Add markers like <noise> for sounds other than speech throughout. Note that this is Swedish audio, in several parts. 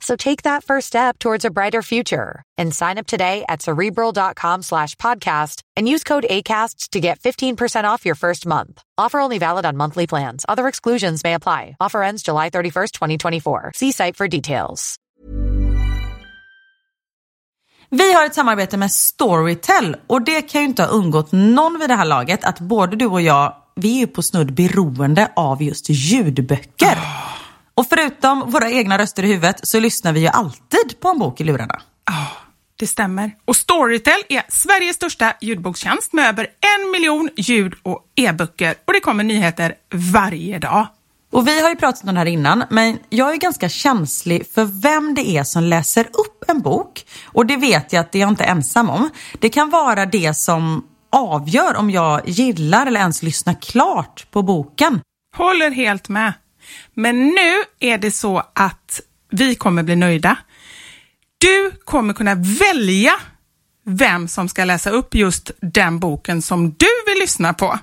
So take that first step towards a brighter future and sign up today at cerebral.com slash podcast and use code ACAST to get 15% off your first month. Offer only valid on monthly plans. Other exclusions may apply. Offer ends July 31st, 2024. See site for details. Vi har ett samarbete med Storytel och det kan ju inte ha undgått någon vid det här laget att både du och jag, vi är ju på snudd beroende av just ljudböcker. Och förutom våra egna röster i huvudet så lyssnar vi ju alltid på en bok i lurarna. Ja, det stämmer. Och Storytel är Sveriges största ljudbokstjänst med över en miljon ljud och e-böcker och det kommer nyheter varje dag. Och vi har ju pratat om det här innan, men jag är ganska känslig för vem det är som läser upp en bok. Och det vet jag att det är jag inte ensam om. Det kan vara det som avgör om jag gillar eller ens lyssnar klart på boken. Håller helt med. Men nu är det så att vi kommer bli nöjda. Du kommer kunna välja vem som ska läsa upp just den boken som du vill lyssna på.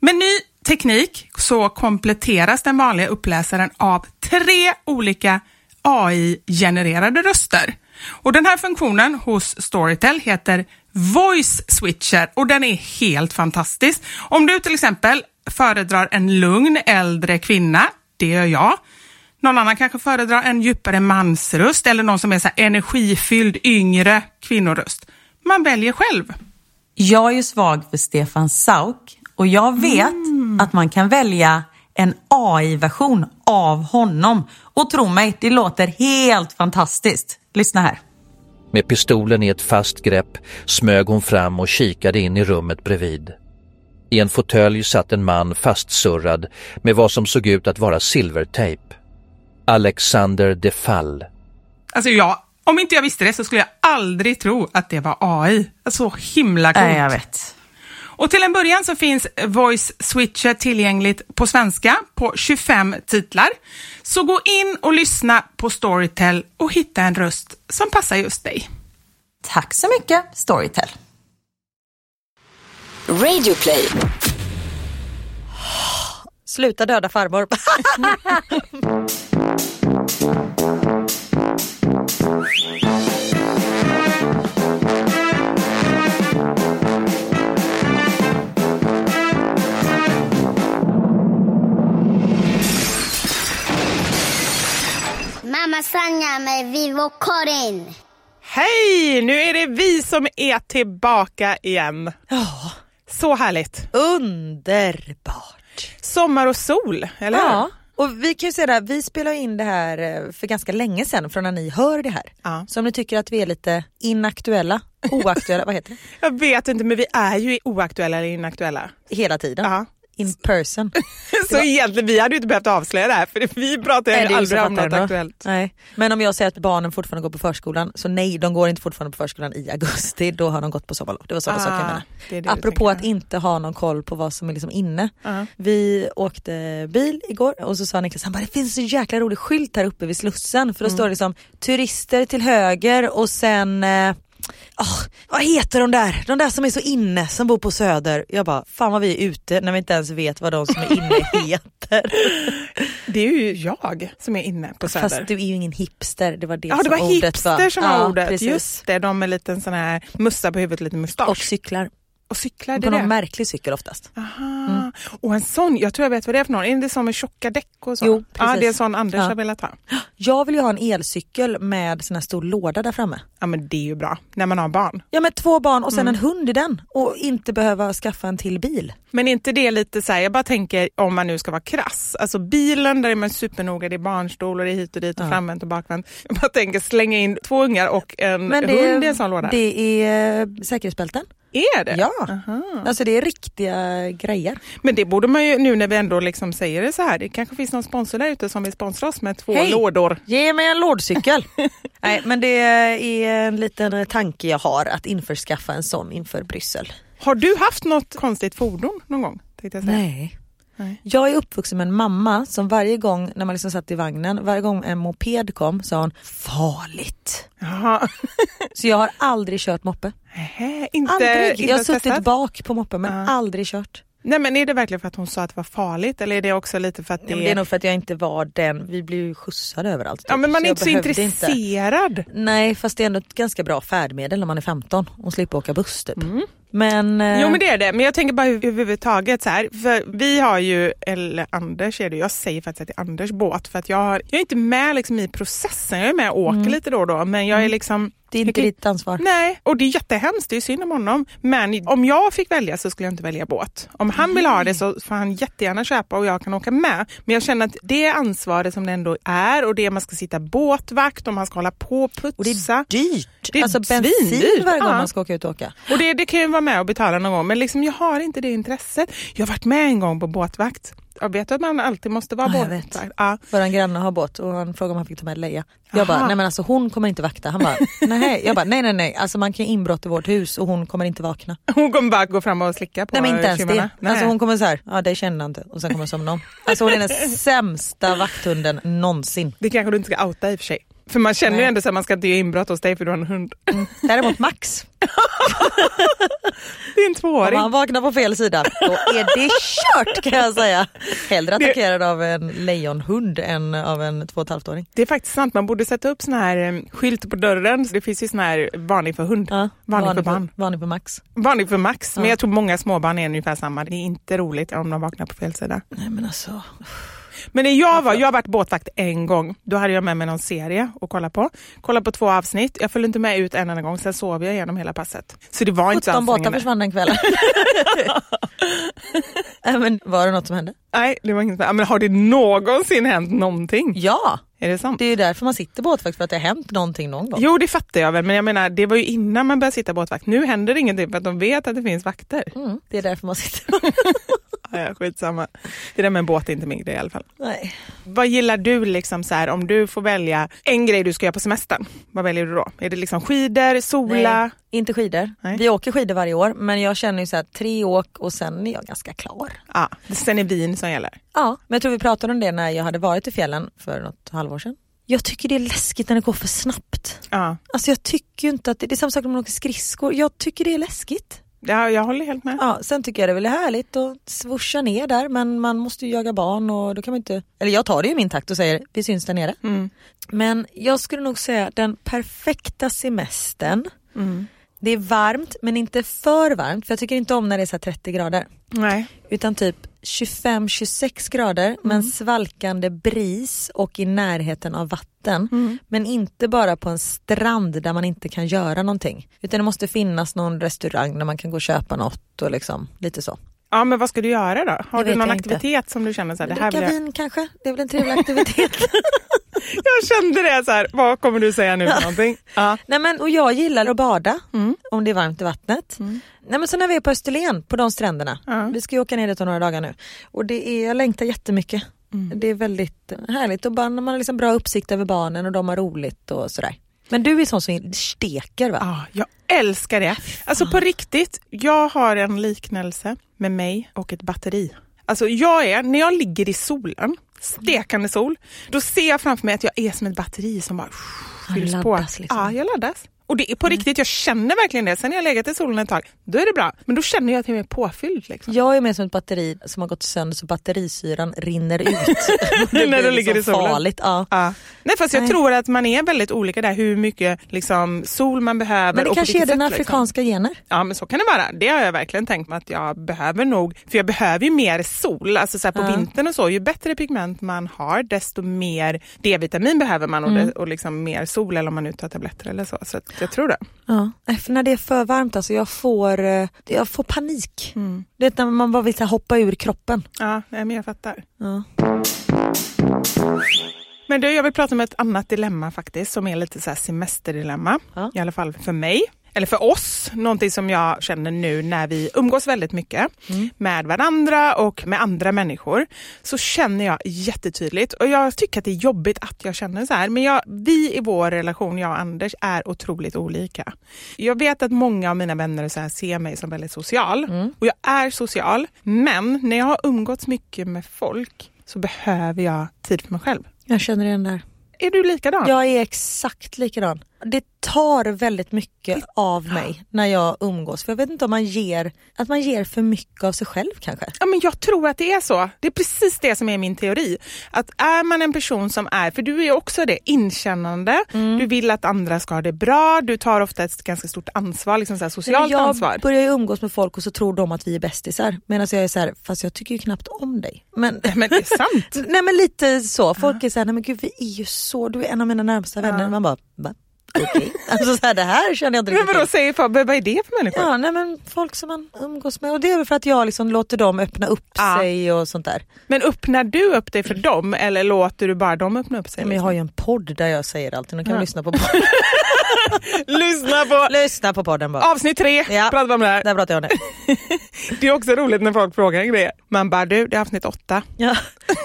Med ny teknik så kompletteras den vanliga uppläsaren av tre olika AI-genererade röster. Och Den här funktionen hos Storytel heter Voice Switcher och den är helt fantastisk. Om du till exempel föredrar en lugn äldre kvinna, det gör jag. Någon annan kanske föredrar en djupare mansröst eller någon som är så energifylld yngre kvinnoröst. Man väljer själv. Jag är ju svag för Stefan Sauk och jag vet mm. att man kan välja en AI-version av honom. Och tro mig, det låter helt fantastiskt. Lyssna här. Med pistolen i ett fast grepp smög hon fram och kikade in i rummet bredvid. I en fåtölj satt en man fastsurrad med vad som såg ut att vara silvertejp. Alexander de Fall. Alltså jag, om inte jag visste det så skulle jag aldrig tro att det var AI. Så himla coolt. Nej, jag vet. Och till en början så finns Voice Switcher tillgängligt på svenska på 25 titlar. Så gå in och lyssna på Storytel och hitta en röst som passar just dig. Tack så mycket Storytel. Radioplay. Sluta döda farmor. Mamma Sanja med Vivo Karin. Hej! Nu är det vi som är tillbaka igen. Ja. Så härligt. Underbart. Sommar och sol, eller Ja. Och vi kan ju säga det här, vi spelar in det här eh, för ganska länge sedan från när ni hör det här. Ja. Så om ni tycker att vi är lite inaktuella, oaktuella, vad heter det? <laughs> Jag vet inte, men vi är ju oaktuella eller inaktuella. Hela tiden. Ja. In person. <laughs> Så egentligen, vi hade ju inte behövt avslöja det här för vi pratar ju aldrig om något aktuellt. Nej. Men om jag säger att barnen fortfarande går på förskolan, så nej de går inte fortfarande på förskolan i augusti, då har de gått på sommarlov. Det var så, Ah, jag det det du Apropå att inte ha någon koll på vad som är liksom inne. Ja. Vi åkte bil igår och så sa Niklas, han bara, det finns en jäkla rolig skylt här uppe vid Slussen för då Mm. står det liksom turister till höger och sen eh, Åh, vad heter de där? De där som är så inne som bor på Söder. Jag bara, fan vad vi är ute när vi inte ens vet vad de som är inne <laughs> heter. Det är ju jag som är inne på Söder. Fast du är ju ingen hipster, det var det Ja, som det var ordet hipster som var Ja, ordet. precis. Just det, de med liten sån här mussa på huvudet, lite mustasch. Och cyklar. Och cyklar, det På någon det. märklig cykel oftast. Aha. Och en sån, jag tror jag vet vad det är för någon. Är det som med tjocka däck och så? Jo, Ja, precis. det är en sån Anders Ja. har velat ha. Jag vill ju ha en elcykel med sån här stor låda där framme. Ja men det är ju bra, när man har barn. Ja med två barn och sen Mm. en hund i den och inte behöva skaffa en till bil. Men är inte det lite så här, jag bara tänker om man nu ska vara krass. Alltså bilen där är man supernoga, det är barnstol och det är hit och dit och Ja. framvänt och bakvänt. Jag bara tänker slänga in två ungar och en Men hund det, i en sån låda. det är eh, säkerhetsbälten. Är det? Ja, Aha. alltså det är riktiga grejer. Men det borde man ju nu när vi ändå liksom säger det så här. Det kanske finns någon sponsor där ute som vill sponsra oss med två Hej! lådor. Ge mig en lådcykel. <laughs> Nej men det är en liten tanke jag har att införskaffa en sån inför Bryssel. Har du haft något konstigt fordon någon gång? Nej. Nej. Jag är uppvuxen med en mamma som varje gång när man liksom satt i vagnen, varje gång en moped kom sa hon farligt. Jaha. <laughs> Så jag har aldrig kört moppe. Nähä, inte, Aldrig. inte Jag har suttit testat? bak på moppe men Ja. aldrig kört. Nej men är det verkligen för att hon sa att det var farligt eller är det också lite för att det, Ja, det är nog för att jag inte var den, vi blev ju skjutsade överallt. Ja typ, men man är inte så intresserad. Nej fast det är ändå ett ganska bra färdmedel när man är 15 och slipper åka buss typ. Men, eh, Jo men det är det, men jag tänker bara över- överhuvudtaget så här, för vi har ju, eller Anders är det, jag säger faktiskt att det är Anders båt för att jag, har, jag är inte med liksom i processen, jag är med och åker lite då och då men jag är liksom det är inte ditt ansvar. Nej, och det är jättehemskt, det är synd om honom. Men om jag fick välja så skulle jag inte välja båt. Om han vill ha det så får han jättegärna köpa och jag kan åka med. Men jag känner att det ansvaret som det ändå är och det man ska sitta båtvakt och man ska hålla på och Och det putsa. är dyrt. Det är alltså bensin varje gång ja. man ska åka ut och åka. Och det, det kan jag vara med och betala någon gång men liksom jag har inte det intresset. Jag har varit med en gång på båtvakt. Jag vet att man alltid måste vara Ja, båtvakt. Ja. Våran granne har båt och han frågade om han fick ta med Leia. Jag bara, Aha. nej men alltså hon kommer inte vakta. Han bara, nej. Jag bara, nej nej nej. Alltså man kan ju inbrott i vårt hus och hon kommer inte vakna. Hon kommer bara gå fram och slicka på Nej men inte ens det. Alltså hon kommer så här, ja det känner jag inte och sen kommer jag somna om. Alltså hon är den sämsta vakthunden någonsin. Det kanske du inte ska outa i och för sig. För man känner ju Nej. ändå så att man ska inte göra inbrott hos dig för du har en hund. Däremot Max, Det är en om tvååring. han vaknar på fel sida då är det kört kan jag säga. Hellre attackerad av en lejonhund än av en två och ett halvt åring. Det är faktiskt sant, man borde sätta upp sån här eh, skylt på dörren. Så det finns ju sån här varning för hund, Ja, varning för barn, Varning för Max. varning för Max. Men Ja. jag tror många småbarn är ungefär samma. Det är inte roligt om de vaknar på fel sida. Nej men alltså. Men när jag var, jag har varit båtvakt en gång. Då hade jag med mig någon serie att kolla på. Kolla på två avsnitt. Jag följde inte med ut en enda gång, sen sov jag igenom hela passet. Så det var inte så 17 båtar försvann den kvällen. <laughs> Men var det något som hände? Nej, det var inget. Men har det någonsin hänt någonting? Ja, Är det sant? det är ju därför man sitter båtvakt för att det har hänt någonting någon gång. Jo, det fattar jag väl, men jag menar, det var ju innan man började sitta båtvakt. Nu händer det ingenting för att de vet att det finns vakter. Mm, det är därför man sitter. <laughs> Ja, skitsamma. Det där med en båt är inte min grej i alla fall. Nej. Vad gillar du liksom så här, om du får välja en grej du ska göra på semestern? Vad väljer du då? Är det liksom skidor, sola? Nej, inte skidor. Nej. Vi åker skidor varje år men jag känner ju så här tre åk och sen är jag ganska klar. Ja, sen är vin som gäller. Ja, men jag tror vi pratade om det när jag hade varit i fjällen för något halvår sedan. Jag tycker det är läskigt när det går för snabbt. Ja, Alltså jag tycker ju inte att det, det är samma sak när man åker skridskor. Jag tycker det är läskigt. Ja jag håller helt med. Ja, sen tycker jag det är väl härligt att svuscha ner där men man måste ju jaga barn och då kan man inte, eller jag tar det i min takt och säger vi syns där nere. Mm. Men jag skulle nog säga den perfekta semestern. Mm. Det är varmt men inte för varmt för jag tycker inte om när det är så här 30 grader. Nej. Utan typ 25-26 grader Mm. men svalkande bris och i närheten av vatten. Mm. Men inte bara på en strand där man inte kan göra någonting. Utan det måste finnas någon restaurang där man kan gå och köpa något och liksom lite så. Ja, men vad ska du göra då? Har Det du någon jag inte. aktivitet som du känner så här, det här vill Dricka jag... vin kanske, det är väl en trevlig aktivitet. <laughs> Jag kände det så här, vad kommer du säga nu för någonting? Ja. Nej men och jag gillar att bada Mm. om det är varmt i vattnet. Nej men så när vi är på Österlen på de stränderna. Ja. Vi ska ju åka ner dit om några dagar nu. Och det är, jag längtar jättemycket. Mm. Det är väldigt härligt och bara man har liksom bra uppsikt över barnen och de har roligt och sådär. Men du är sån som steker va? Ja, jag älskar det. Alltså på riktigt, jag har en liknelse med mig och ett batteri. Alltså jag är, när jag ligger i solen, stekande sol, då ser jag framför mig att jag är som ett batteri som bara fylls på. liksom. Ja, jag laddas. Och det är på riktigt, jag känner verkligen det. Sen när jag legat i solen ett tag, då är det bra. Men då känner jag att jag är påfylld. Liksom. Jag är mer som ett batteri som har gått sönder så batterisyran rinner ut. <laughs> Och det När du ligger liksom i solen. farligt. Ja. Ja. Nej fast jag Nej. tror att man är väldigt olika där hur mycket liksom, sol man behöver. Men det och kanske är sätt, liksom. afrikanska gener. Ja men så kan det vara. Det har jag verkligen tänkt mig att jag behöver nog, för jag behöver ju mer sol. Alltså så på Ja. vintern och så, ju bättre pigment man har desto mer D-vitamin behöver man och, Mm. det, och liksom mer sol eller om man nu tar tabletter eller så. Så att jag tror det. Ja. För när det är för varmt alltså, jag får, eh, jag får panik. Det är när man bara vill här, hoppa ur kroppen. Ja, men jag fattar. Ja. Men du, jag vill prata om ett annat dilemma faktiskt som är lite så här semesterdilemma. Ja. I alla fall för mig. Eller för oss, någonting som jag känner nu när vi umgås väldigt mycket med varandra och med andra människor. Så känner jag jättetydligt, och jag tycker att det är jobbigt att jag känner så här, men jag, vi i vår relation, jag och Anders, är otroligt olika. Jag vet att många av mina vänner så här ser mig som väldigt social och jag är social, men när jag har umgåtts mycket med folk så behöver jag tid för mig själv. Jag känner igen där. Är du likadan? Jag är exakt likadan. Det tar väldigt mycket av mig när jag umgås. För jag vet inte om man ger, att man ger för mycket av sig själv kanske. Ja, men jag tror att det är så. Det är precis det som är min teori. Att är man en person som är, för du är också det, inkännande, Mm. du vill att andra ska ha det bra, du tar ofta ett ganska stort ansvar, liksom så här socialt jag ansvar. börjar ju umgås med folk och så tror de att vi är bästisar. Medan jag är så här, fast jag tycker ju knappt om dig. Men, <laughs> Men det är sant. <laughs> nej men lite så. Folk är så här, nej men gud vi är ju så, du är en av mina närmsta vänner. Man bara, va? Okej. alltså så här, det här känner jag inte Men riktigt vadå, till. säger folk, vad är det för människor? Ja, nej men folk som man umgås med och det är väl för att jag liksom låter dem öppna upp Ja. sig och sånt där. Men öppnar du upp dig för dem eller låter du bara dem öppna upp sig? Men jag har ju en podd där jag säger allt, nu kan vi lyssna på podden. <laughs> Lyssna på lyssna på podden bara. avsnitt tre, Ja. pratar vi om det här. Där pratar jag om <laughs> det. Det är också roligt när folk frågar en grej. Man bara, du det är avsnitt åtta. Ja.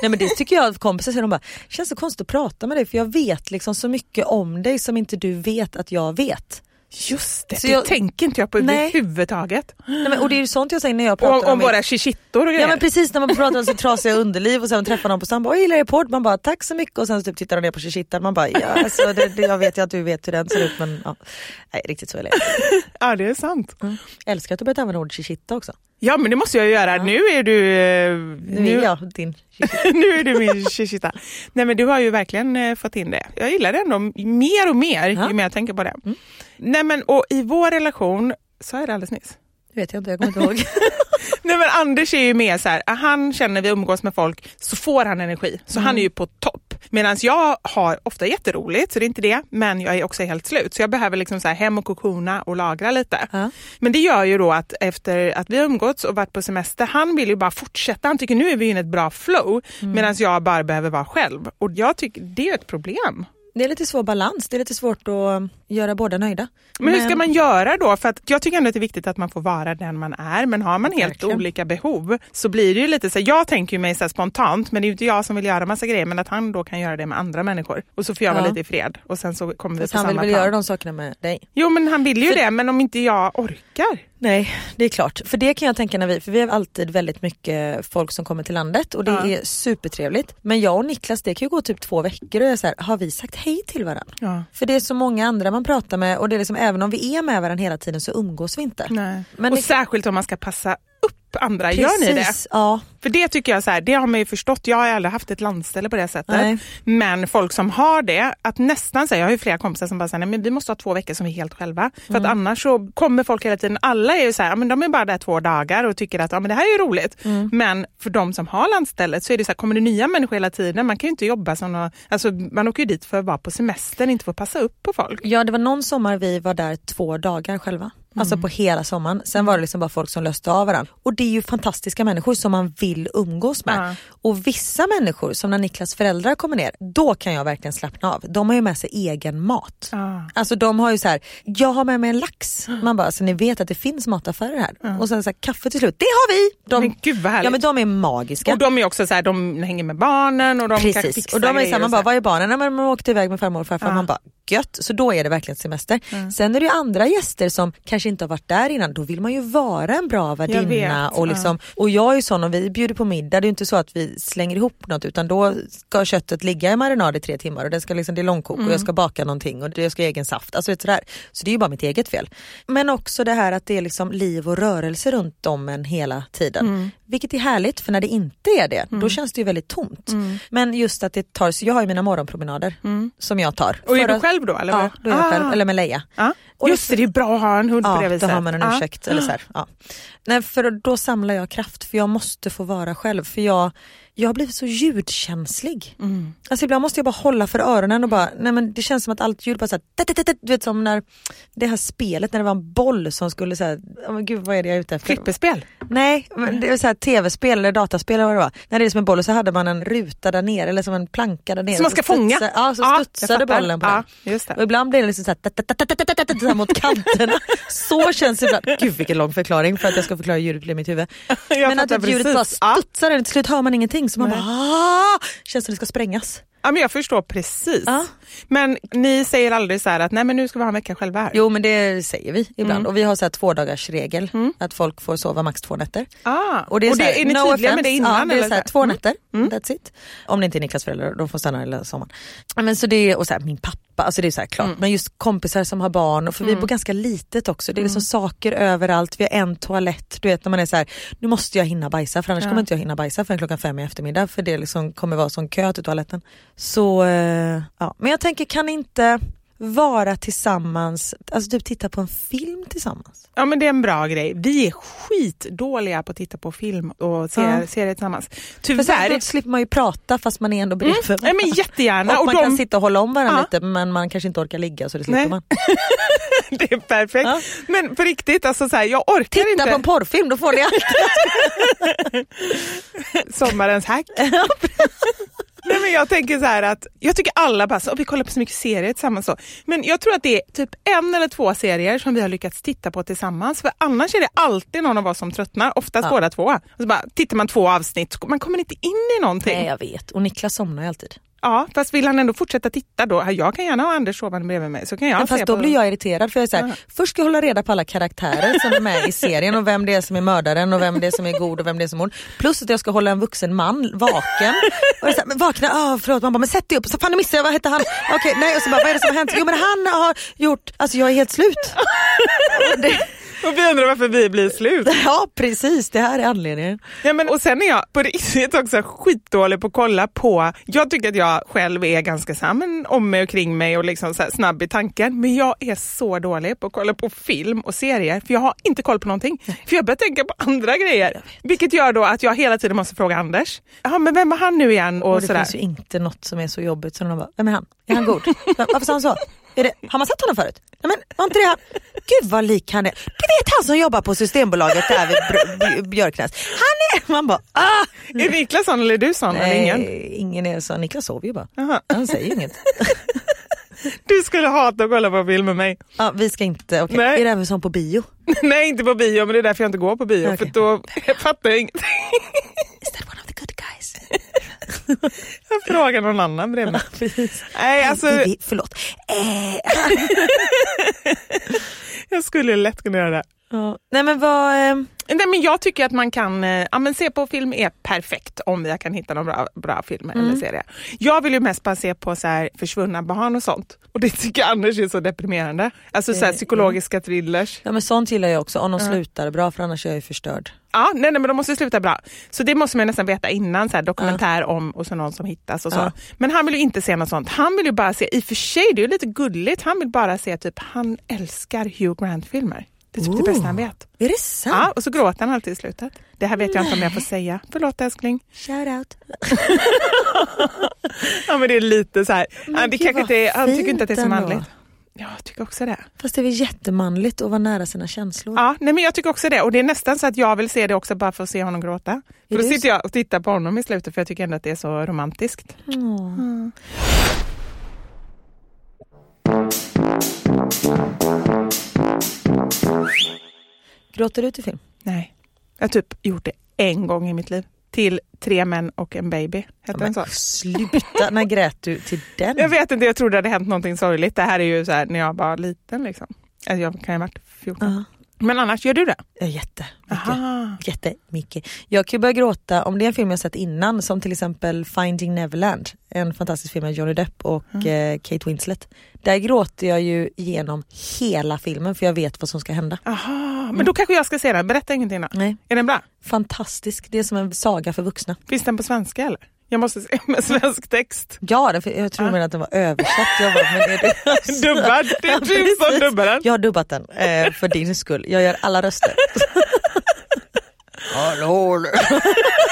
Nej men det tycker jag kompisar säger, de bara, känns så konstigt att prata med dig för jag vet liksom så mycket om dig som inte du vet att jag vet. Just det, Så det jag- tänker inte jag på Nej. överhuvudtaget. Nej, men, och det är ju sånt jag säger när jag pratar Om, om med- våra shishittor och grejer. Ja men precis när man pratar om sitt trasiga underliv och sen träffar någon på stan bara, "Oj, gillar er podd? Man bara tack så mycket och sen så typ tittar de ner på shishittan man bara ja alltså, det, det, jag vet ju att du vet hur den ser ut men ja. Nej riktigt så är det <laughs> Ja, det är sant. Älskar att du börjat använda ordet shishitta också. Ja, men det måste jag göra. Nu är du... eh, Nu Nu, är jag din <laughs> nu är du min shishita. Nej, men du har ju verkligen eh, fått in det. Jag gillar det ändå mer och mer Ja. ju mer jag tänker på det. Nej, men och i vår relation, så är det alldeles nyss. Det vet jag inte, jag kommer inte ihåg. <laughs> Nej men Anders är ju mer så här, han känner vi umgås med folk så får han energi. Så han är ju på topp. Medan jag har ofta jätteroligt, så det är inte det, men jag är också helt slut. Så jag behöver liksom så hem och kokona och lagra lite. Ja. Men det gör ju då att efter att vi umgåtts och varit på semester, han vill ju bara fortsätta. Han tycker nu är vi inne i ett bra flow, Mm. medan jag bara behöver vara själv. Och jag tycker det är ett problem. Det är lite svår balans, det är lite svårt att göra båda nöjda. Men, hur ska man göra då? För jag tycker ändå att det är viktigt att man får vara den man är. Men har man helt Verkligen. olika behov så blir det ju lite så jag tänker ju mig så spontant, men det är ju inte jag som vill göra massa grejer, men att han då kan göra det med andra människor. Och så får jag vara Ja. lite i fred och sen så kommer vi Fast på han samma vill väl plan. göra de sakerna med dig? Jo men han vill ju För- det, men om inte jag orkar. Nej, det är klart. För det kan jag tänka när vi, för vi har alltid väldigt mycket folk som kommer till landet och det Ja. är supertrevligt. Men jag och Niklas, det kan ju gå typ två veckor och jag är så här, har vi sagt hej till varandra? Ja. För det är så många andra man pratar med och det är liksom, även om vi är med varandra hela tiden så umgås vi inte. Nej. Men och det- särskilt om man ska passa upp andra, gör ni det? Precis, Ja. För det tycker jag så här, det har man ju förstått. Jag har aldrig haft ett landställe på det sättet. Nej. Men folk som har det, att nästan säga, jag har ju flera kompisar som bara säger, men vi måste ha två veckor som vi är helt själva. För Mm. att annars så kommer folk hela tiden, alla är ju så här, men de är bara där två dagar och tycker att ja, men det här är ju roligt. Mm. Men för de som har landstället så är det så här, kommer det nya människor hela tiden, man kan ju inte jobba som någon, alltså man åker ju dit för att vara på semestern, inte för att passa upp på folk. ja, det var någon sommar vi var där två dagar själva. Alltså på hela sommaren. Sen var det liksom bara folk som löste av varandra. Och det är ju fantastiska människor som man vill umgås med. Ja. Och vissa människor, som när Niklas föräldrar kommer ner, då kan jag verkligen slappna av. De har ju med sig egen mat. Ja. Alltså de har ju så här, jag har med mig en lax. Man bara, så ni vet att det finns mataffärer här. Och sen så här, kaffe till slut, det har vi! De, Men gud vad härligt. ja men de är magiska. Och de är också så här, de hänger med barnen och de kan Precis, fixa och de är grejer samma och bara, så. vad är barnen? Nej, men man åkte iväg med farmor och farfar. Ja. Man bara, gött. Så då är det verkligen semester. Mm. Sen är det ju andra gäster som kanske inte har varit där innan. Då vill man ju vara en bra värdinna. Och, liksom, och jag är ju sån om vi bjuder på middag, det är ju inte så att vi slänger ihop något utan då ska köttet ligga i marinad i tre timmar och det, ska liksom, det är långkok och jag ska baka någonting och jag ska ha egen saft. Alltså, sådär. Så det är ju bara mitt eget fel. Men också det här att det är liksom liv och rörelse runt om en hela tiden. Vilket är härligt för när det inte är det då känns det ju väldigt tomt. Men just att det tar, så jag har ju mina morgonpromenader som jag tar. Och är du själv då? Eller Ja, då är jag Ah. själv, eller med Leia. Ja. Och Just det, det är bra att ha en hund på det Ja, viset. då har man en Ja. ursäkt. Eller så här, ja. Nej, för då samlar jag kraft för jag måste få vara själv. För jag, jag har blivit så ljudkänslig. Mm. Alltså ibland måste jag bara hålla för öronen och bara, nej men det känns som att allt ljud bara såhär, du vet som när det här spelet när det var en boll som skulle säga, oh, men gud vad är det jag är ute efter? Flipperspel? Nej, men det är så här tv-spel eller dataspel eller vad det var. När det är som en boll och så hade man en ruta där nere eller som en planka där nere. Som man ska fånga? Ja, så studsade bollen på Ja, just det. Och ibland blir det liksom så här, tat, tat, tat, tat, tat, tat, så här mot <laughs> kanterna. Så känns det ibland. Gud vilken lång förklaring för att jag ska förklara ljudet i mitt huvud. <laughs> Men att ljudet bara studsar till slut hör man ingenting så man Nej. bara "Ah!" känns som det ska sprängas. Ja, men jag förstår precis. Ja. Men ni säger aldrig så att nej men nu ska vi ha en vecka själva här? Jo men det säger vi ibland Mm. och vi har så här två dagars regel att folk får sova max två nätter. Ah. Och det är, så här, är ni no tydliga med det offense. innan? Ja, det är så här, två Mm. nätter, that's it. Om det inte är Niklas föräldrar, de får stanna hela sommaren. Men så det och så här, min pappa, alltså det är så här, klart. Mm. Men just kompisar som har barn, och för vi bor ganska litet också. Det är liksom Mm. saker överallt, vi har en toalett. Du vet när man är så här, nu måste jag hinna bajsa för annars kommer inte jag hinna bajsa förrän klockan fem i eftermiddag för det liksom kommer vara sån kö till toaletten. Så eh, ja, men jag tänker kan inte vara tillsammans, alltså typ titta på en film tillsammans. Ja men det är en bra grej. Vi är skitdåliga på att titta på film och serier, Ja. serier tillsammans. Tyvärr. då slipper man ju prata fast man är ändå bredvid Mm. Ja, men jättegärna. Och, Och man de- kan sitta och hålla om varandra Ja. lite men man kanske inte orkar ligga så det slipper Nej. man. <laughs> det är perfekt. Ja. Men på riktigt, alltså så här, jag orkar Titta inte. på en porrfilm, då får ni allt. <laughs> Sommarens hack. <laughs> Nej, men jag tänker så här att jag tycker alla bara "Åh, vi kollar på så mycket serier tillsammans. Så. Men jag tror att det är typ en eller två serier som vi har lyckats titta på tillsammans. För annars är det alltid någon av oss som tröttnar, oftast Ja. båda två. Och så bara tittar man två avsnitt, man kommer inte in i någonting. Nej jag vet, och Niklas somnar ju alltid. Ja, fast vill han ändå fortsätta titta då, jag kan gärna ha Anders sovande bredvid mig. Så kan jag Men fast då blir jag irriterad för jag är så här, Ja. först ska jag hålla reda på alla karaktärer som är med i <laughs> serien och vem det är som är mördaren och vem det är som är god och vem det är som är ond. Plus att jag ska hålla en vuxen man vaken. Och så här, men vakna, ah, förlåt, man bara men sätt dig upp, så fan nu missade jag, vad hette han? Okej nej och så bara vad är det som har hänt? Jo men han har gjort, alltså jag är helt slut. <laughs> <laughs> Och vi undrar varför vi blir slut. <laughs> ja precis, det här är anledningen. Ja, men, och sen är jag på riktigt också skitdålig på att kolla på, jag tycker att jag själv är ganska men, om mig och kring mig och liksom så snabb i tanken, men jag är så dålig på att kolla på film och serier för jag har inte koll på någonting. För jag börjar tänka på andra grejer. Vilket gör då att jag hela tiden måste fråga Anders, ja men vem var han nu igen? Och, Och det sådär. finns ju inte något som är så jobbigt som de bara, vem är han? Är han god? <laughs> Varför sa han så? Är det, har man sett honom förut? Nej men var inte det han? Gud vad lik han är. Du vet han som jobbar på Systembolaget där vid Br- Björknäs. Han är... Man bara ah! Är Niklas sån eller är du sån? Eller ingen? Nej, ingen är så. Niklas sover ju bara. Jaha. Han säger inget. <laughs> Du skulle hata att kolla på film med mig. Ja, vi ska inte. Nej. Är det även som på bio? <laughs> Nej inte på bio men det är därför jag inte går på bio Okej. för då <laughs> fattar jag ingenting. <laughs> Jag frågar någon annan bredvid mig. Nej alltså Förlåt. Eh, <laughs> jag skulle lätt kunna göra det. Ja. Nej men vad... Eh, Nej, men jag tycker att man kan eh, ja, men se på film är perfekt om jag kan hitta någon bra, bra film Mm. eller serie. Jag vill ju mest bara se på så här, försvunna barn och sånt. Och det tycker Anders är så deprimerande. Alltså så här, psykologiska thrillers. ja men sånt gillar jag också. Om de slutar bra för annars är jag ju förstörd. Ja, nej, nej, men de måste sluta bra. Så det måste man nästan veta innan, så här, dokumentär om och så någon som hittas och så. Ja. Men han vill ju inte se något sånt. Han vill ju bara se, i och för sig det är ju lite gulligt, han vill bara se typ, han älskar Hugh Grant-filmer. Det är typ det Oh. bästa han vet. Är det sant? Ja, och så gråter han alltid i slutet. Det här vet jag inte om jag får säga. Förlåt älskling. Shout out. <laughs> Ja men det är lite så här. Men det kanske inte är, han tycker inte att det är så manligt. Ja, jag tycker också det. Fast det är väl jättemanligt att vara nära sina känslor. Ja, nej, men jag tycker också det. Och det är nästan så att jag vill se det också bara för att se honom gråta. För då det sitter jag och tittar på honom i slutet för jag tycker ändå att det är så romantiskt. Åh. Gråter du till film? Nej, jag har typ gjort det en gång i mitt liv. till Tre män och en baby. Hette den så? Sluta, när grät du till den? Jag vet inte, jag trodde det hade hänt någonting sorgligt. Det här är ju så här när jag var liten. Liksom. Alltså jag kan ju ha varit 14. Ja. Men annars, gör du det? Ja, jätte, mycket. Jättemycket. Jag kan ju börja gråta om det är en film jag sett innan som till exempel Finding Neverland. En fantastisk film med Johnny Depp och Mm. eh, Kate Winslet. Där gråter jag ju igenom hela filmen för jag vet vad som ska hända. Aha. Men då kanske jag ska se den. Berätta ingenting då. Nej. Är den bra? Fantastisk, det är som en saga för vuxna. Finns den på svenska eller? Jag måste se med svensk text. Ja, jag tror med att den var översatt. Jag bara, men är det... <laughs> Dubbad. Det är du som dubbar den. Jag har dubbat den eh, för din skull. Jag gör alla röster. <laughs> Hallå!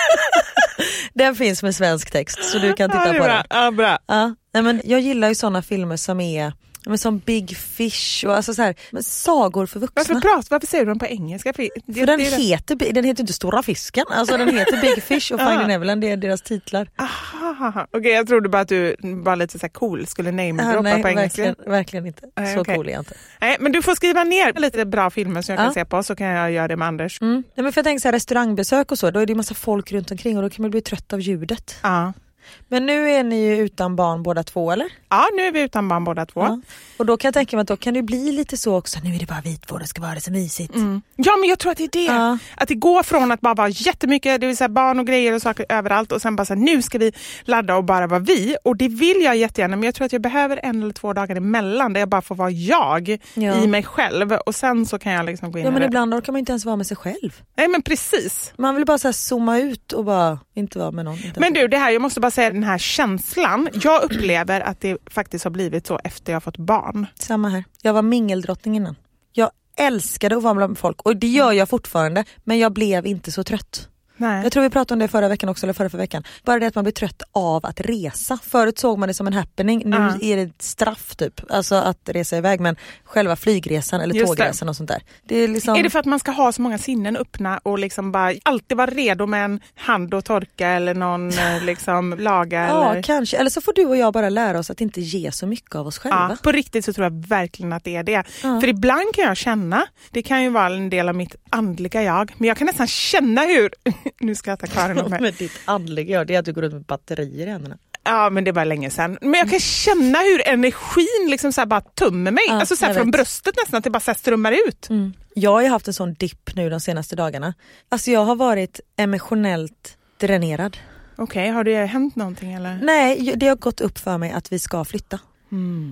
<laughs> den finns med svensk text så du kan Ja, titta det är på bra. den. Ja, bra. Ja, nej men jag gillar ju sådana filmer som är men som Big Fish och alltså så här, men sagor för vuxna. Varför, pratar, varför säger du den på engelska? För det, för den, det det- heter, Bi- den heter inte Stora Fisken, alltså den heter Big Fish och <laughs> Finding Neverland, det är deras titlar. Okej, jag trodde bara att du var lite så cool, skulle Ja, namedroppa nej, på engelska. verkligen, verkligen inte. Nej, så okej. cool är jag inte. Nej, men du får skriva ner lite bra filmer som jag Ja. kan se på så kan jag göra det med Anders. Mm. Nej, men för jag tänker så här, restaurangbesök och så, då är det massa folk runt omkring och då kan man bli trött av ljudet. Ja. Men nu är ni ju utan barn båda två eller? ja, nu är vi utan barn båda två. Ja. Och då kan jag tänka mig att då kan det bli lite så också, nu är det bara vi två, det ska vara så mysigt. Mm. Ja men jag tror att det är det. Ja. Att det går från att bara vara jättemycket det vill säga barn och grejer och saker överallt och sen bara så här, nu ska vi ladda och bara vara vi. Och det vill jag jättegärna men jag tror att jag behöver en eller två dagar emellan där jag bara får vara jag Ja. i mig själv och sen så kan jag liksom gå in Ja i men det. ibland orkar man inte ens vara med sig själv. Nej men precis. Man vill bara så här zooma ut och bara inte vara med någon. Men du, det här, jag måste bara säga den här känslan. Jag upplever att det faktiskt har blivit så efter jag fått barn. Samma här. Jag var mingeldrottning innan. Jag älskade att vara bland folk och det gör jag fortfarande men jag blev inte så trött. Nej. Jag tror vi pratade om det förra veckan också, eller förra, förra veckan. Bara det att man blir trött av att resa. Förut såg man det som en happening, nu Ja. är det ett straff typ. Alltså att resa iväg men själva flygresan eller Just det. tågresan och sånt där. Det är, liksom... Är det för att man ska ha så många sinnen öppna och liksom bara alltid vara redo med en hand att torka eller någon <laughs> eh, liksom laga? Ja eller... kanske, eller så får du och jag bara lära oss att inte ge så mycket av oss själva. Ja, på riktigt så tror jag verkligen att det är det. Ja. För ibland kan jag känna, det kan ju vara en del av mitt andliga jag, men jag kan nästan känna hur, <laughs> nu skrattar Karin om <laughs> mig. Med ditt andliga jag, det är att du går runt med batterier i händerna. Ja men det var länge sedan. Men jag kan känna hur energin liksom så bara tömmer mig. Ja, alltså så från vet. bröstet nästan, att det bara så strömmar ut. Jag har ju haft en sån dipp nu de senaste dagarna. Alltså jag har varit emotionellt dränerad. Okej, har det hänt någonting eller? Nej, det har gått upp för mig att vi ska flytta.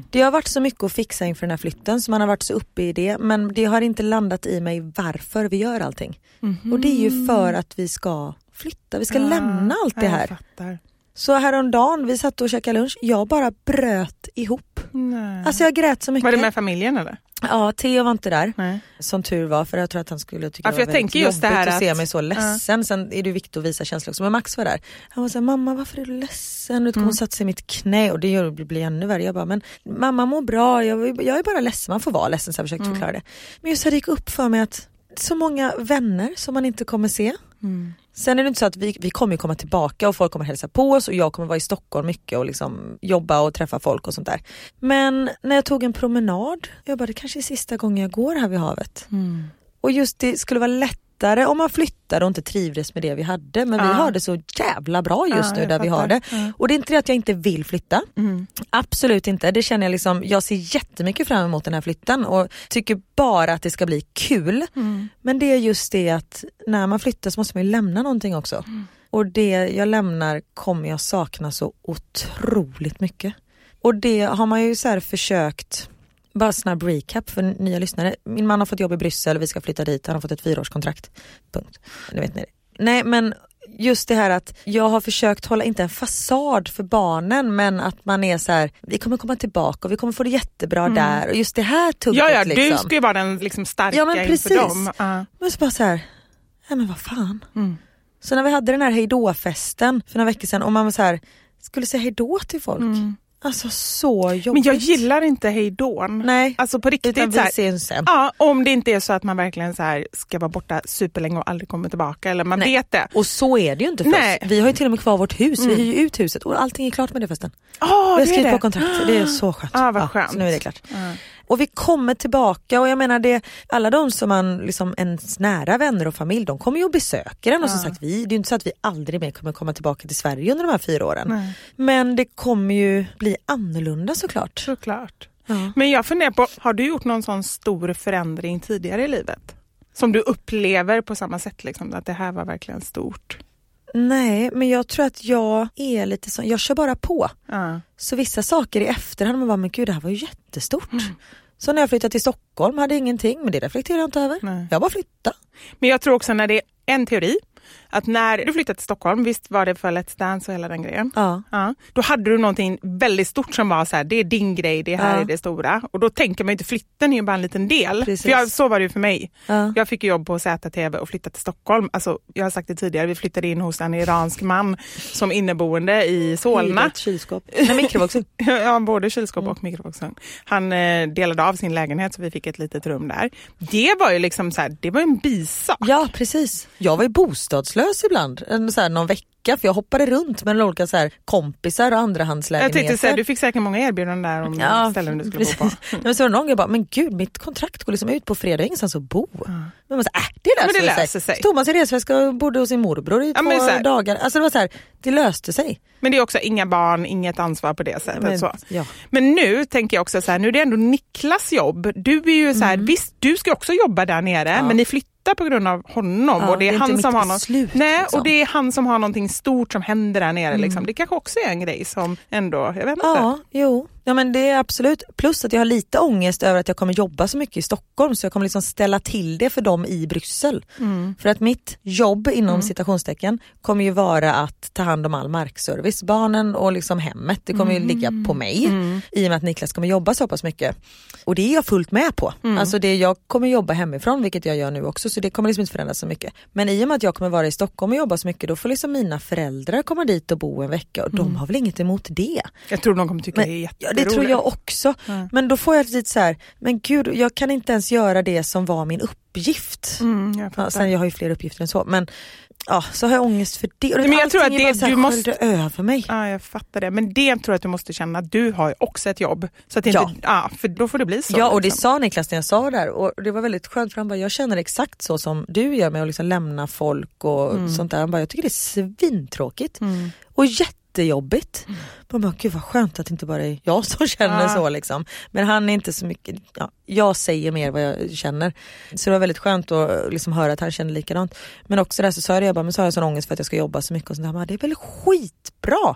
Det har varit så mycket att fixa inför den här flytten så man har varit så uppe i det men det har inte landat i mig varför vi gör allting. Och det är ju för att vi ska flytta, vi ska lämna allt det Ja, här. Så häromdagen, vi satt och käkade lunch, jag bara bröt ihop. Nej. Alltså jag grät så mycket. var det med familjen eller? Ja, Theo var inte där. Nej. Som tur var för jag tror att han skulle tycka Ja, för det jag var väldigt tänker just det här att se att- mig så ledsen. Sen är det viktigt att visa känslor också. Men Max var där. Han var såhär, mamma varför är du ledsen? Mm. Mm. Hon satte sig i mitt knä och det gör det blir ännu värre. Jag bara, men mamma mår bra, jag, jag är bara ledsen. Man får vara ledsen så jag försökte Mm. förklara det. Men just det gick upp för mig att så många vänner som man inte kommer se. Mm. Sen är det inte så att vi, vi kommer komma tillbaka och folk kommer hälsa på oss och jag kommer vara i Stockholm mycket och liksom jobba och träffa folk och sånt där. Men när jag tog en promenad, jag bara det kanske är sista gången jag går här vid havet. Och just det skulle vara lättare om man flyttade och inte trivdes med det vi hade men vi Ja. har det så jävla bra just Ja, nu där vi har fattar. det. Ja. Och det är inte det att jag inte vill flytta. Mm. Absolut inte. Det känner jag liksom, jag ser jättemycket fram emot den här flytten och tycker bara att det ska bli kul. Mm. Men det är just det att när man flyttar så måste man ju lämna någonting också. Och det jag lämnar kommer jag sakna så otroligt mycket. Och det har man ju så här försökt, bara snabb recap för nya lyssnare. Min man har fått jobb i Bryssel, vi ska flytta dit, han har fått ett fyraårskontrakt. Punkt. Nu vet ni det. Nej men just det här att jag har försökt hålla, inte en fasad för barnen men att man är så här, vi kommer komma tillbaka och vi kommer få det jättebra där och just det här tugget Ja, ja, liksom. du ska ju vara den liksom starka Ja, men inför precis. dem. Ja. Men så bara så här, nej men vad fan. Mm. Så när vi hade den här hejdå-festen för några veckor sedan och man var så här, skulle säga hejdå till folk. Alltså så jobbigt. Mm. Men jag gillar inte hejdån. Nej, Alltså på riktigt. utan så här, vi ses sen. Ja, om det inte är så att man verkligen så här ska vara borta superlänge och aldrig kommer tillbaka eller man Nej. vet det. Och så är det ju inte för Nej. oss. Vi har ju till och med kvar vårt hus, vi hyr ju ut huset och allting är klart med det förresten. Oh, vi har det är skrivit på kontrakt, det är så skönt. Ah, vad skönt. så nu är det klart. Och vi kommer tillbaka och jag menar det, alla de som man, liksom ens nära vänner och familj, de kommer ju och besöker en och som sagt vi, det är ju inte så att vi aldrig mer kommer komma tillbaka till Sverige under de här fyra åren. Nej. Men det kommer ju bli annorlunda såklart. Såklart. Ja. Men jag funderar på, har du gjort någon sån stor förändring tidigare i livet? Som du upplever på samma sätt, liksom, att det här var verkligen stort? Nej men jag tror att jag är lite så, jag kör bara på. Ja. Så vissa saker i efterhand, man bara men gud det här var ju jättestort. Mm. Så när jag flyttade till Stockholm hade jag ingenting men det reflekterar jag inte över. Nej. Jag bara flyttade. Men jag tror också när det är en teori, att när du flyttade till Stockholm, visst var det för Let's Dance och hela den grejen? Ja. Ja, då hade du någonting väldigt stort som var så här, det är din grej, det här Ja. är det stora. Och då tänker man ju inte, flytten är ju bara en liten del. Precis. För jag, så var det ju för mig. Ja. Jag fick jobb på ZTV och flyttade till Stockholm. Alltså, jag har sagt det tidigare, vi flyttade in hos en iransk man som inneboende i Solna. Ett kylskåp. Nej mikrovågsugn. <laughs> Ja, både kylskåp Mm. och mikrovågsugn. Han eh, delade av sin lägenhet så vi fick ett litet rum där. Det var ju liksom så här, det var en bisak. Ja precis. Jag var ju bostadslös ibland, en, så här, någon vecka för jag hoppade runt med olika så här, kompisar och Jag andrahandslägenheter. tänkte säga, du fick säkert många erbjudanden där om ställen du skulle bo på. precis. <laughs> Men så var det någon gång jag bara, men gud mitt kontrakt går liksom ut på fredag, jag har ingenstans att bo. Men man sa, äh, det men löser, det sig. löser sig. Så tog man sin resväska och bodde hos sin morbror i Ja, men två så här- dagar. Alltså det var så här, det löste sig. Men det är också inga barn, inget ansvar på det sättet. Men, så. ja. Men nu tänker jag också så här, nu är det ändå Niklas jobb. Du är ju så här, visst du ska också jobba där nere, Mm. Ja. men ni flyttar på grund av honom. Ja, och det är, det är han som har något, beslut, nej, liksom. och det är han som har någonting stort som händer där nere. Mm. Liksom. Det kanske också är en grej som ändå, jag vet inte. Ja, jo. Ja men det är absolut. Plus att jag har lite ångest över att jag kommer jobba så mycket i Stockholm så jag kommer liksom ställa till det för dem i Bryssel. Mm. För att mitt jobb inom citationstecken kommer ju vara att ta hand om all markservice, barnen och liksom hemmet. Det kommer ju ligga på mig i och med att Niklas kommer jobba så pass mycket. Och det är jag fullt med på. Alltså det, jag kommer jobba hemifrån vilket jag gör nu också så det kommer liksom inte förändras så mycket. Men i och med att jag kommer vara i Stockholm och jobba så mycket då får liksom mina föräldrar komma dit och bo en vecka och de har väl inget emot det. Jag tror de kommer tycka det är Men, jätteroligt. Det tror jag också. Men då får jag lite så här, men gud jag kan inte ens göra det som var min uppgift. Mm, jag Ja, sen jag har ju fler uppgifter än så men ja, så har jag ångest för det. Och Men jag tror att det- här, du måste- över mig. Ja, jag fattar det. Men det tror jag att du måste känna du har också ett jobb. Så att det Ja. inte, ja, för då får det bli så. Ja och det liksom. sa Niklas när jag sa det där och det var väldigt skönt för han bara, jag känner exakt så som du gör med att liksom lämna folk och Mm. sånt där. Han bara, jag tycker det är svintråkigt och jättejobbigt. Man bara, gud vad skönt att det inte bara är jag som <laughs> känner Ja. så liksom. Men han är inte så mycket, ja, jag säger mer vad jag känner. Så det var väldigt skönt att liksom höra att han känner likadant. Men också där så sa jag det, jag bara, men så har jag sån ångest för att jag ska jobba så mycket och sånt där. Han bara, det är väl skitbra.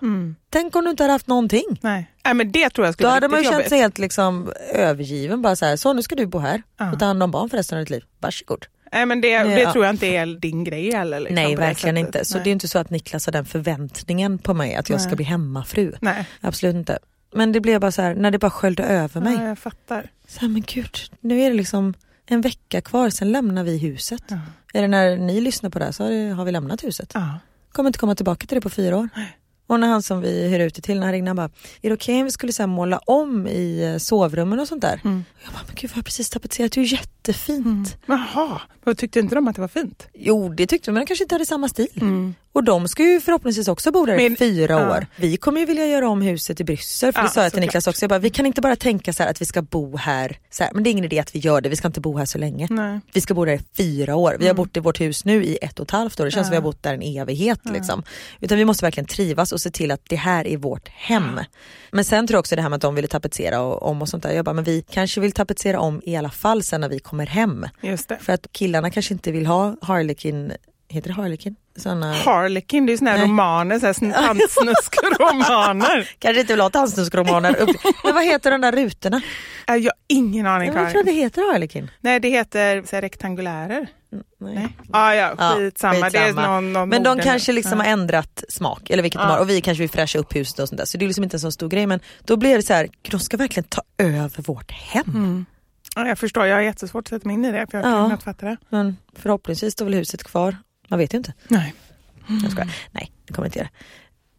Tänk om du inte hade haft någonting. Nej. Nej, men det tror jag Då skulle vara hade man ju känt sig helt liksom övergiven. Bara så här, så nu ska du bo här Ja. och ta hand om barn för resten av ditt liv. Varsågod. Nej, men det, Nej, det ja. tror jag inte är din grej heller. Liksom, Nej det verkligen sättet. inte. Så Nej. det är inte så att Niklas har den förväntningen på mig att jag ska Nej. bli hemmafru. Nej. Absolut inte. Men det blev bara så här, när det bara sköljde över mig. Ja, jag fattar. Så här, men gud, nu är det liksom en vecka kvar, sen lämnar vi huset. Ja. Eller när ni lyssnar på det här så har det- vi lämnat huset. Ja. Kommer inte komma tillbaka till det på fyra år. Och när han som vi hyr ut det till, när han ringde han bara, är det okej om vi skulle så måla om i eh, sovrummen och sånt där? Mm. Jag bara, men gud vad har precis tapetserat, det är ju jättefint. Jaha, vad tyckte inte de att det var fint? Jo det tyckte de men de kanske inte hade samma stil. Och de ska ju förhoppningsvis också bo där i fyra ja. år. Vi kommer ju vilja göra om huset i Bryssel för Ja, det sa jag till. Niklas också. Jag bara, vi kan inte bara tänka så att vi ska bo här, så här, men det är ingen idé att vi gör det, vi ska inte bo här så länge. Nej. Vi ska bo där i fyra år. Vi har bott i vårt hus nu i ett och ett halvt år, det känns som vi har bott där en evighet. Liksom. Utan vi måste verkligen trivas och se till att det här är vårt hem. Men sen tror jag också det här med att de ville tapetsera och, om och sånt där. Jag bara, men vi kanske vill tapetsera om i alla fall sen när vi kommer hem. Just det. För att killarna kanske inte vill ha Harlequin, heter det Harlequin? Såna, Harlequin, det är ju såna här Nej. romaner, så här sn- tantsnuskromaner. <laughs> kanske inte vill ha tandsnuskromaner. men vad heter de där rutorna? Äh, Jag har ingen aning. Jag tror det heter Harlequin. Nej, det heter så här, rektangulärer. Nej. Nej. Ah, ja, Ja, skitsamma. Det är skitsamma. någon, någon Men de kanske nu. liksom har ändrat smak, eller vilket de Ja. har, och vi kanske vill fräscha upp huset och sånt där. Så det är liksom inte en så stor grej. Men då blir det så här, de ska verkligen ta över vårt hem. Ja, jag förstår, jag har jättesvårt att sätta mig in i det för jag Ja. kan knappt fatta det. Men förhoppningsvis står väl huset kvar. Man vet ju inte. Nej. Jag skojar. Nej, det kommer inte göra.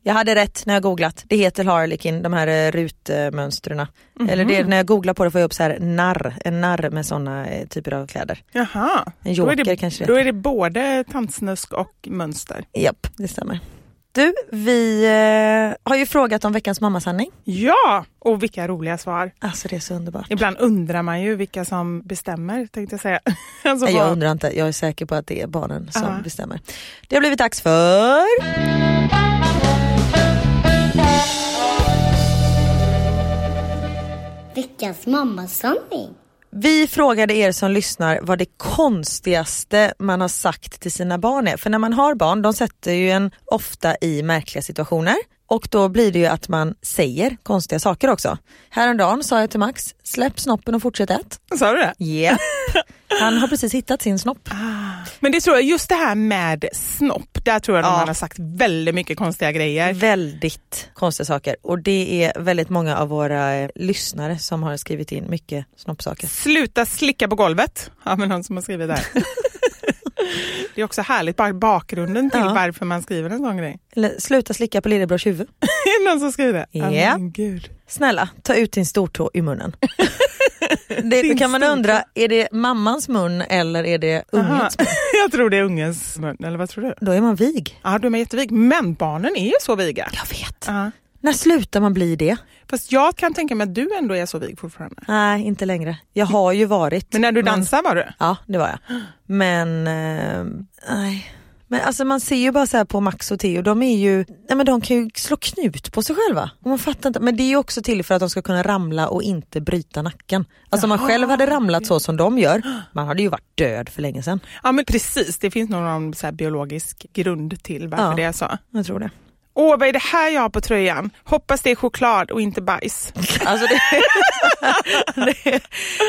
Jag hade rätt när jag googlat. Det heter Harlequin, de här eh, rutmönstren. Eller det, när jag googlar på det får jag upp så här narr, en narr med sådana eh, typer av kläder. Jaha. En då är joker det, kanske det Då är det både tantsnusk och mönster. Japp, det stämmer. Du, vi eh, har ju frågat om veckans mammasanning. Ja, och vilka roliga svar. Alltså det är så underbart. Ibland undrar man ju vilka som bestämmer, tänkte jag säga. <laughs> alltså, Nej, jag undrar inte, jag är säker på att det är barnen som Ja. bestämmer. Det har blivit dags för... Veckans mammasanning. Vi frågade er som lyssnar vad det konstigaste man har sagt till sina barn är. För när man har barn, de sätter ju en ofta i märkliga situationer. Och då blir det ju att man säger konstiga saker också. Häromdagen sa jag till Max, släpp snoppen och fortsätt ät. Sa du det? Japp. Han har precis hittat sin snopp. Men det tror jag, just det här med snopp, där tror jag Ja. att man har sagt väldigt mycket konstiga grejer. Väldigt konstiga saker och det är väldigt många av våra eh, lyssnare som har skrivit in mycket snoppsaker. Sluta slicka på golvet, har vi någon som har skrivit där. <laughs> det är också härligt, bara bakgrunden till Ja. varför man skriver en sån grej. Eller sluta slicka på lillebrors huvud. <laughs> Är någon som skriver det? Ja. gud. Snälla, ta ut din stortå ur munnen. <laughs> det, Din då kan man undra, är det mammans mun eller är det ungens mun? <laughs> Jag tror det är ungens mun, eller vad tror du? Då är man vig. Ja, de är jättevig. Men barnen är ju så viga. Jag vet. Ja. När slutar man bli det? Fast jag kan tänka mig att du ändå är så vig fortfarande. Nej, inte längre. Jag har ju varit. Men när du dansar var du? Ja, det var jag. Men, eh, nej. Men alltså man ser ju bara så på Max och Theo, de är ju, nej men de kan ju slå knut på sig själva. Och man fattar inte, men det är ju också till för att de ska kunna ramla och inte bryta nacken. Alltså om man själv hade ramlat så som de gör, man hade ju varit död för länge sedan. Ja men precis, det finns någon biologisk grund till varför Ja. det är så. Jag tror det. Åh, vad är det här jag har på tröjan? Hoppas det är choklad och inte bajs. Alltså det, <laughs> det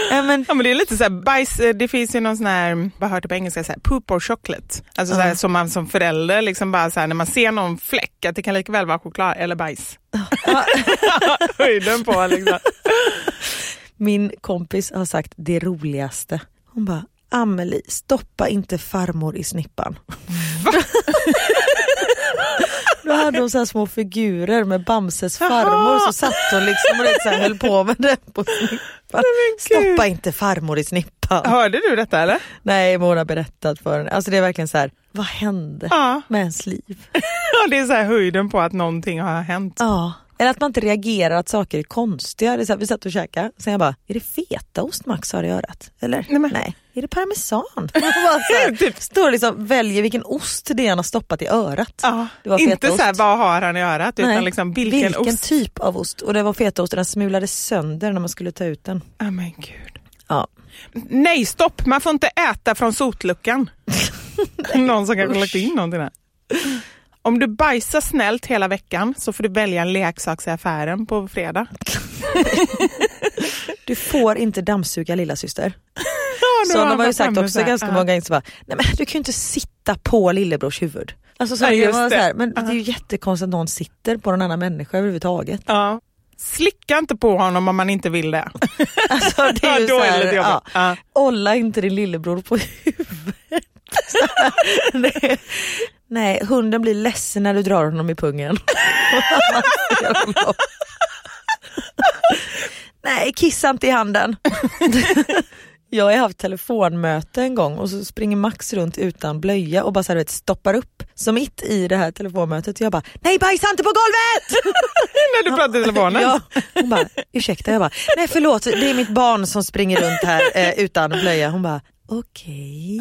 men, Ja men det är lite så här, bajs, eh, det finns ju någon sån här, vad det på engelska, så här, poop or chocolate. Alltså så här, som man som förälder liksom bara så här, när man ser någon fläck, att det kan lika väl vara choklad eller bajs. <laughs> Höjden på liksom. min kompis har sagt det roligaste. Hon bara, Amelie, stoppa inte farmor i snippan. <laughs> Hade hon så här små figurer med Bamses farmor så satt hon liksom och så här höll på med den på snippan. Stoppa inte farmor i snippan. Hörde du detta eller? Nej men hon har berättat för henne. Alltså det är verkligen så här, vad hände Ja. med ens liv? <laughs> Ja, det är så höjden på att någonting har hänt. Ja. Eller att man inte reagerar att saker är konstiga. Det är så här, vi satt och käkade, sen jag bara, är det fetaost Max har i örat? Eller? Nej, men- Nej. Är det parmesan? Man bara så här, <laughs> Typ. Står liksom, väljer vilken ost det är han har stoppat i örat. Ja, inte så här, vad har han i örat, utan Nej. liksom vilken, ost. typ av ost? Och det var fetaost och den smulades sönder när man skulle ta ut den. Ja men gud. Ja. Nej stopp, man får inte äta från sotluckan. <laughs> Någon som kanske lagt in någonting där. Om du bajsar snällt hela veckan så får du välja en leksak i affären på fredag. Du får inte dammsuga lilla syster. nu Så har ju man sagt också så här, ganska ja. många gånger nej men du kan ju inte sitta på lillebrors huvud. Alltså så, Ja, var så här, men det är ju jättekonstigt att någon sitter på någon annan människa överhuvudtaget. Ja. Slicka inte på honom om man inte vill det. <laughs> Alltså det är ju Då så här, ja. Ja. Olla inte din lillebror på <laughs> huvudet. <laughs> nej, hunden blir ledsen när du drar honom i pungen. <laughs> Nej, kissa inte i handen. <laughs> Jag har haft telefonmöte en gång och så springer Max runt utan blöja och bara så här, vet, stoppar upp. Så mitt i det här telefonmötet jag bara, nej bajsa inte på golvet! <laughs> När du pratar i telefonen. Ja, hon bara, ursäkta, jag bara, nej förlåt det är mitt barn som springer runt här eh, utan blöja. Hon bara, okej.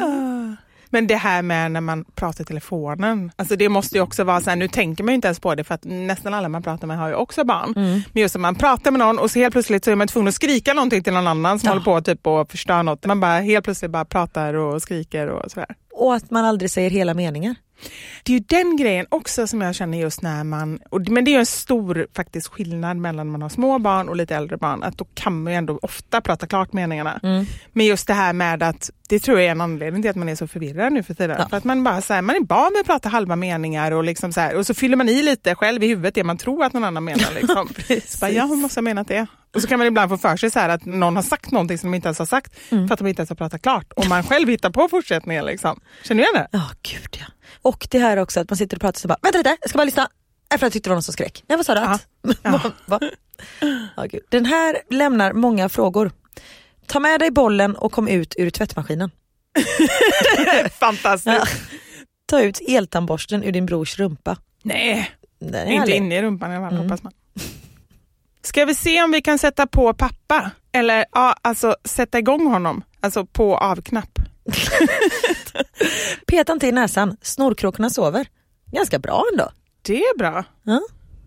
Men det här med när man pratar i telefonen, alltså det måste ju också vara så här, nu tänker man ju inte ens på det för att nästan alla man pratar med har ju också barn. Mm. Men just när man pratar med någon och så helt plötsligt så är man tvungen att skrika någonting till någon annan som Ja. håller på typ och förstör något. Man bara helt plötsligt bara pratar och skriker och sådär. Och att man aldrig säger hela meningar. Det är ju den grejen också som jag känner just när man, och, men det är ju en stor faktiskt skillnad mellan man har små barn och lite äldre barn, att då kan man ju ändå ofta prata klart meningarna. Mm. Men just det här med att, det tror jag är en anledning till att man är så förvirrad nu för tiden. Ja. För att man bara så här, man är van vid att prata halva meningar och, liksom så här, och så fyller man i lite själv i huvudet det man tror att någon annan menar. <laughs> Liksom. så bara, ja, hon måste ha menat det. Och så kan man ibland få för sig så att någon har sagt någonting som de inte ens har sagt Mm. för att de inte ens har pratat klart. Och man själv hittar på fortsättningen. Liksom. Känner du igen det? Ja, gud ja. Och det här också att man sitter och pratar så bara, vänta lite, jag ska bara lyssna. För jag tyckte det var någon som skrek. Nej vad sa du? Ja. <laughs> Va? Ja, gud. Den här lämnar många frågor. Ta med dig bollen och kom ut ur tvättmaskinen. <laughs> Fantastiskt. Ja. Ta ut eltandborsten ur din brors rumpa. Nej, inte härlig. inne i rumpan i alla fall Mm. hoppas man. Ska vi se om vi kan sätta på pappa? Eller ja, alltså sätta igång honom, alltså på avknapp. <laughs> Peta inte i näsan, snorkråkorna sover. Ganska bra ändå. Det är bra. Ja.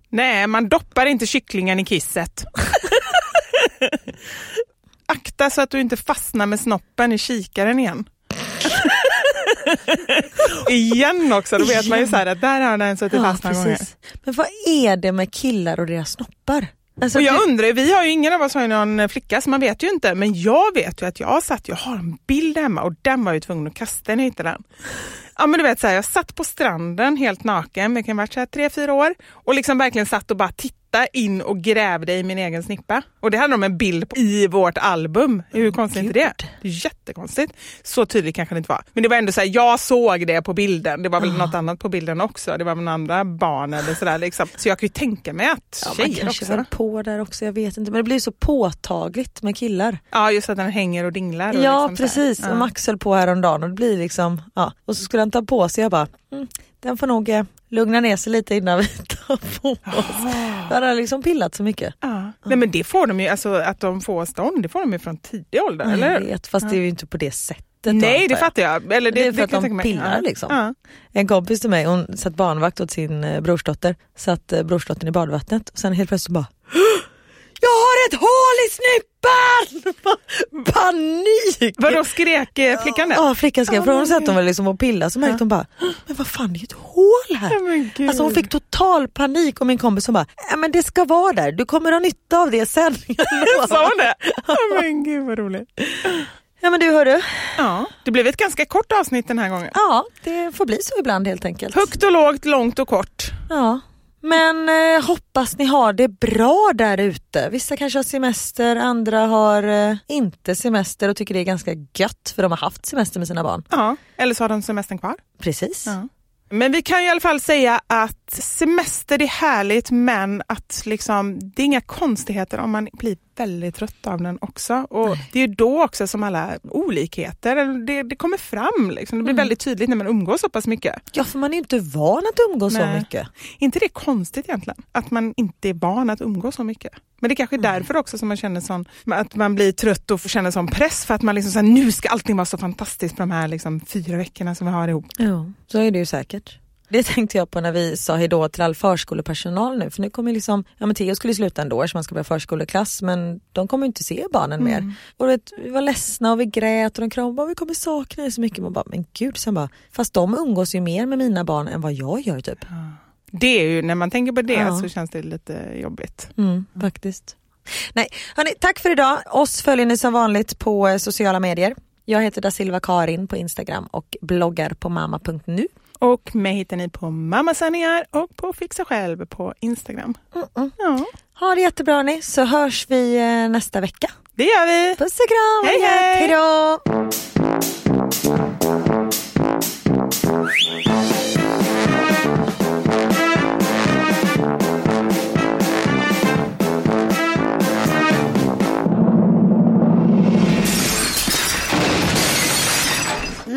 Nej, man doppar inte kycklingen i kisset. <laughs> Akta så att du inte fastnar med snoppen i kikaren igen. <laughs> igen också, då vet man ju så att där har den suttit fast några gånger. Men vad är det med killar och deras snoppar? Alltså, Och jag det- undrar, vi har ju ingen av oss har ju någon flicka så man vet ju inte. Men jag vet ju att jag satt, jag har en bild hemma och den var jag ju tvungen att kasta när jag hittade den. Ja men du vet så här, jag satt på stranden helt naken, det kan ha varit så här tre, fyra år. Och liksom verkligen satt och bara tittade in och grävde i min egen snippa. Och det hade de en bild på i vårt album. Hur konstigt är inte det? Det är jättekonstigt. Så tydligt kanske det inte var. Men det var ändå så här, jag såg det på bilden. Det var väl något annat på bilden också. Det var väl andra barn eller sådär liksom. Så jag kan ju tänka mig att ja, man tjejer kanske också. var på där också, jag vet inte. Men det blir så påtagligt med killar. Ja, just att den hänger och dinglar. Och Ja liksom precis, Ja. Max höll på häromdagen och det blir liksom, ja. Och så skulle han ta på sig, jag bara, mm, den får nog eh, lugna ner sig lite innan vi <laughs> tar på oss. Då hade han liksom pillat så mycket. Ja. Nej men det får de ju, alltså att de får stånd, det får de ju från tidig ålder, Ja, eller jag vet, fast det är ju inte på det sättet. Nej, det fattar jag. Eller det, Det är för att kan jag de pillar ja. liksom. Ja. En kompis till mig, hon satt barnvakt åt sin eh, brorsdotter, satt eh, brorsdottern i badvattnet och sen helt plötsligt bara har ett hål i snippan! <laughs> Panik! Vadå skrek eh, flickan det? Ja flickan skrev, för hon satt hon väl liksom och pillade så märkte hon bara, men vad fan det är ett hål här. Men gud. Alltså hon fick total panik och min kompis som bara, ja men det ska vara där, du kommer ha nytta av det sen. Jag <laughs> lovar." Sa hon det? Ja, men gud vad roligt. Ja men du hörru, Ja, det blev ett ganska kort avsnitt den här gången. ja det får bli så ibland helt enkelt. Högt och lågt, långt och kort. Ja. Men eh, hoppas ni har det bra där ute. Vissa kanske har semester, andra har eh, inte semester och tycker det är ganska gött för de har haft semester med sina barn. Ja, eller så har de semestern kvar. Precis. Ja. Men vi kan ju i alla fall säga att semester är härligt men att liksom, det är inga konstigheter om man blir väldigt trött av den också. Och Det är ju då också som alla olikheter det, det kommer fram. Liksom. Det blir väldigt tydligt när man umgås så pass mycket. Ja för man är inte van att umgås så Nej. mycket. inte det konstigt egentligen? Att man inte är van att umgås så mycket. Men det kanske är Mm. därför också som man känner sån, att man blir trött och känner sån press för att man liksom så här, nu ska allting vara så fantastiskt på de här liksom, fyra veckorna som vi har ihop. Ja, så är det ju säkert. Det tänkte jag på när vi sa hejdå till all förskolepersonal nu för nu kommer liksom, ja men Theo skulle sluta ändå så man ska börja förskoleklass men de kommer inte se barnen mer. Och du vet, vi var ledsna och vi grät och de kramade bara vi kommer sakna er så mycket. Man bara men gud, sen bara, fast de umgås ju mer med mina barn än vad jag gör typ. Det är ju, när man tänker på det Ja. så känns det lite jobbigt. Mm, faktiskt. Nej, hörni, tack för idag. Oss följer ni som vanligt på eh, sociala medier. Jag heter da Silva Karin på Instagram och bloggar på mamma.nu. Och mig hittar ni på Mammasanningar och på Fixa Själv på Instagram. Mm-mm. Ja, Ha det jättebra ni, så hörs vi eh, nästa vecka. det gör vi! Puss och kram! Hej, hej! Hej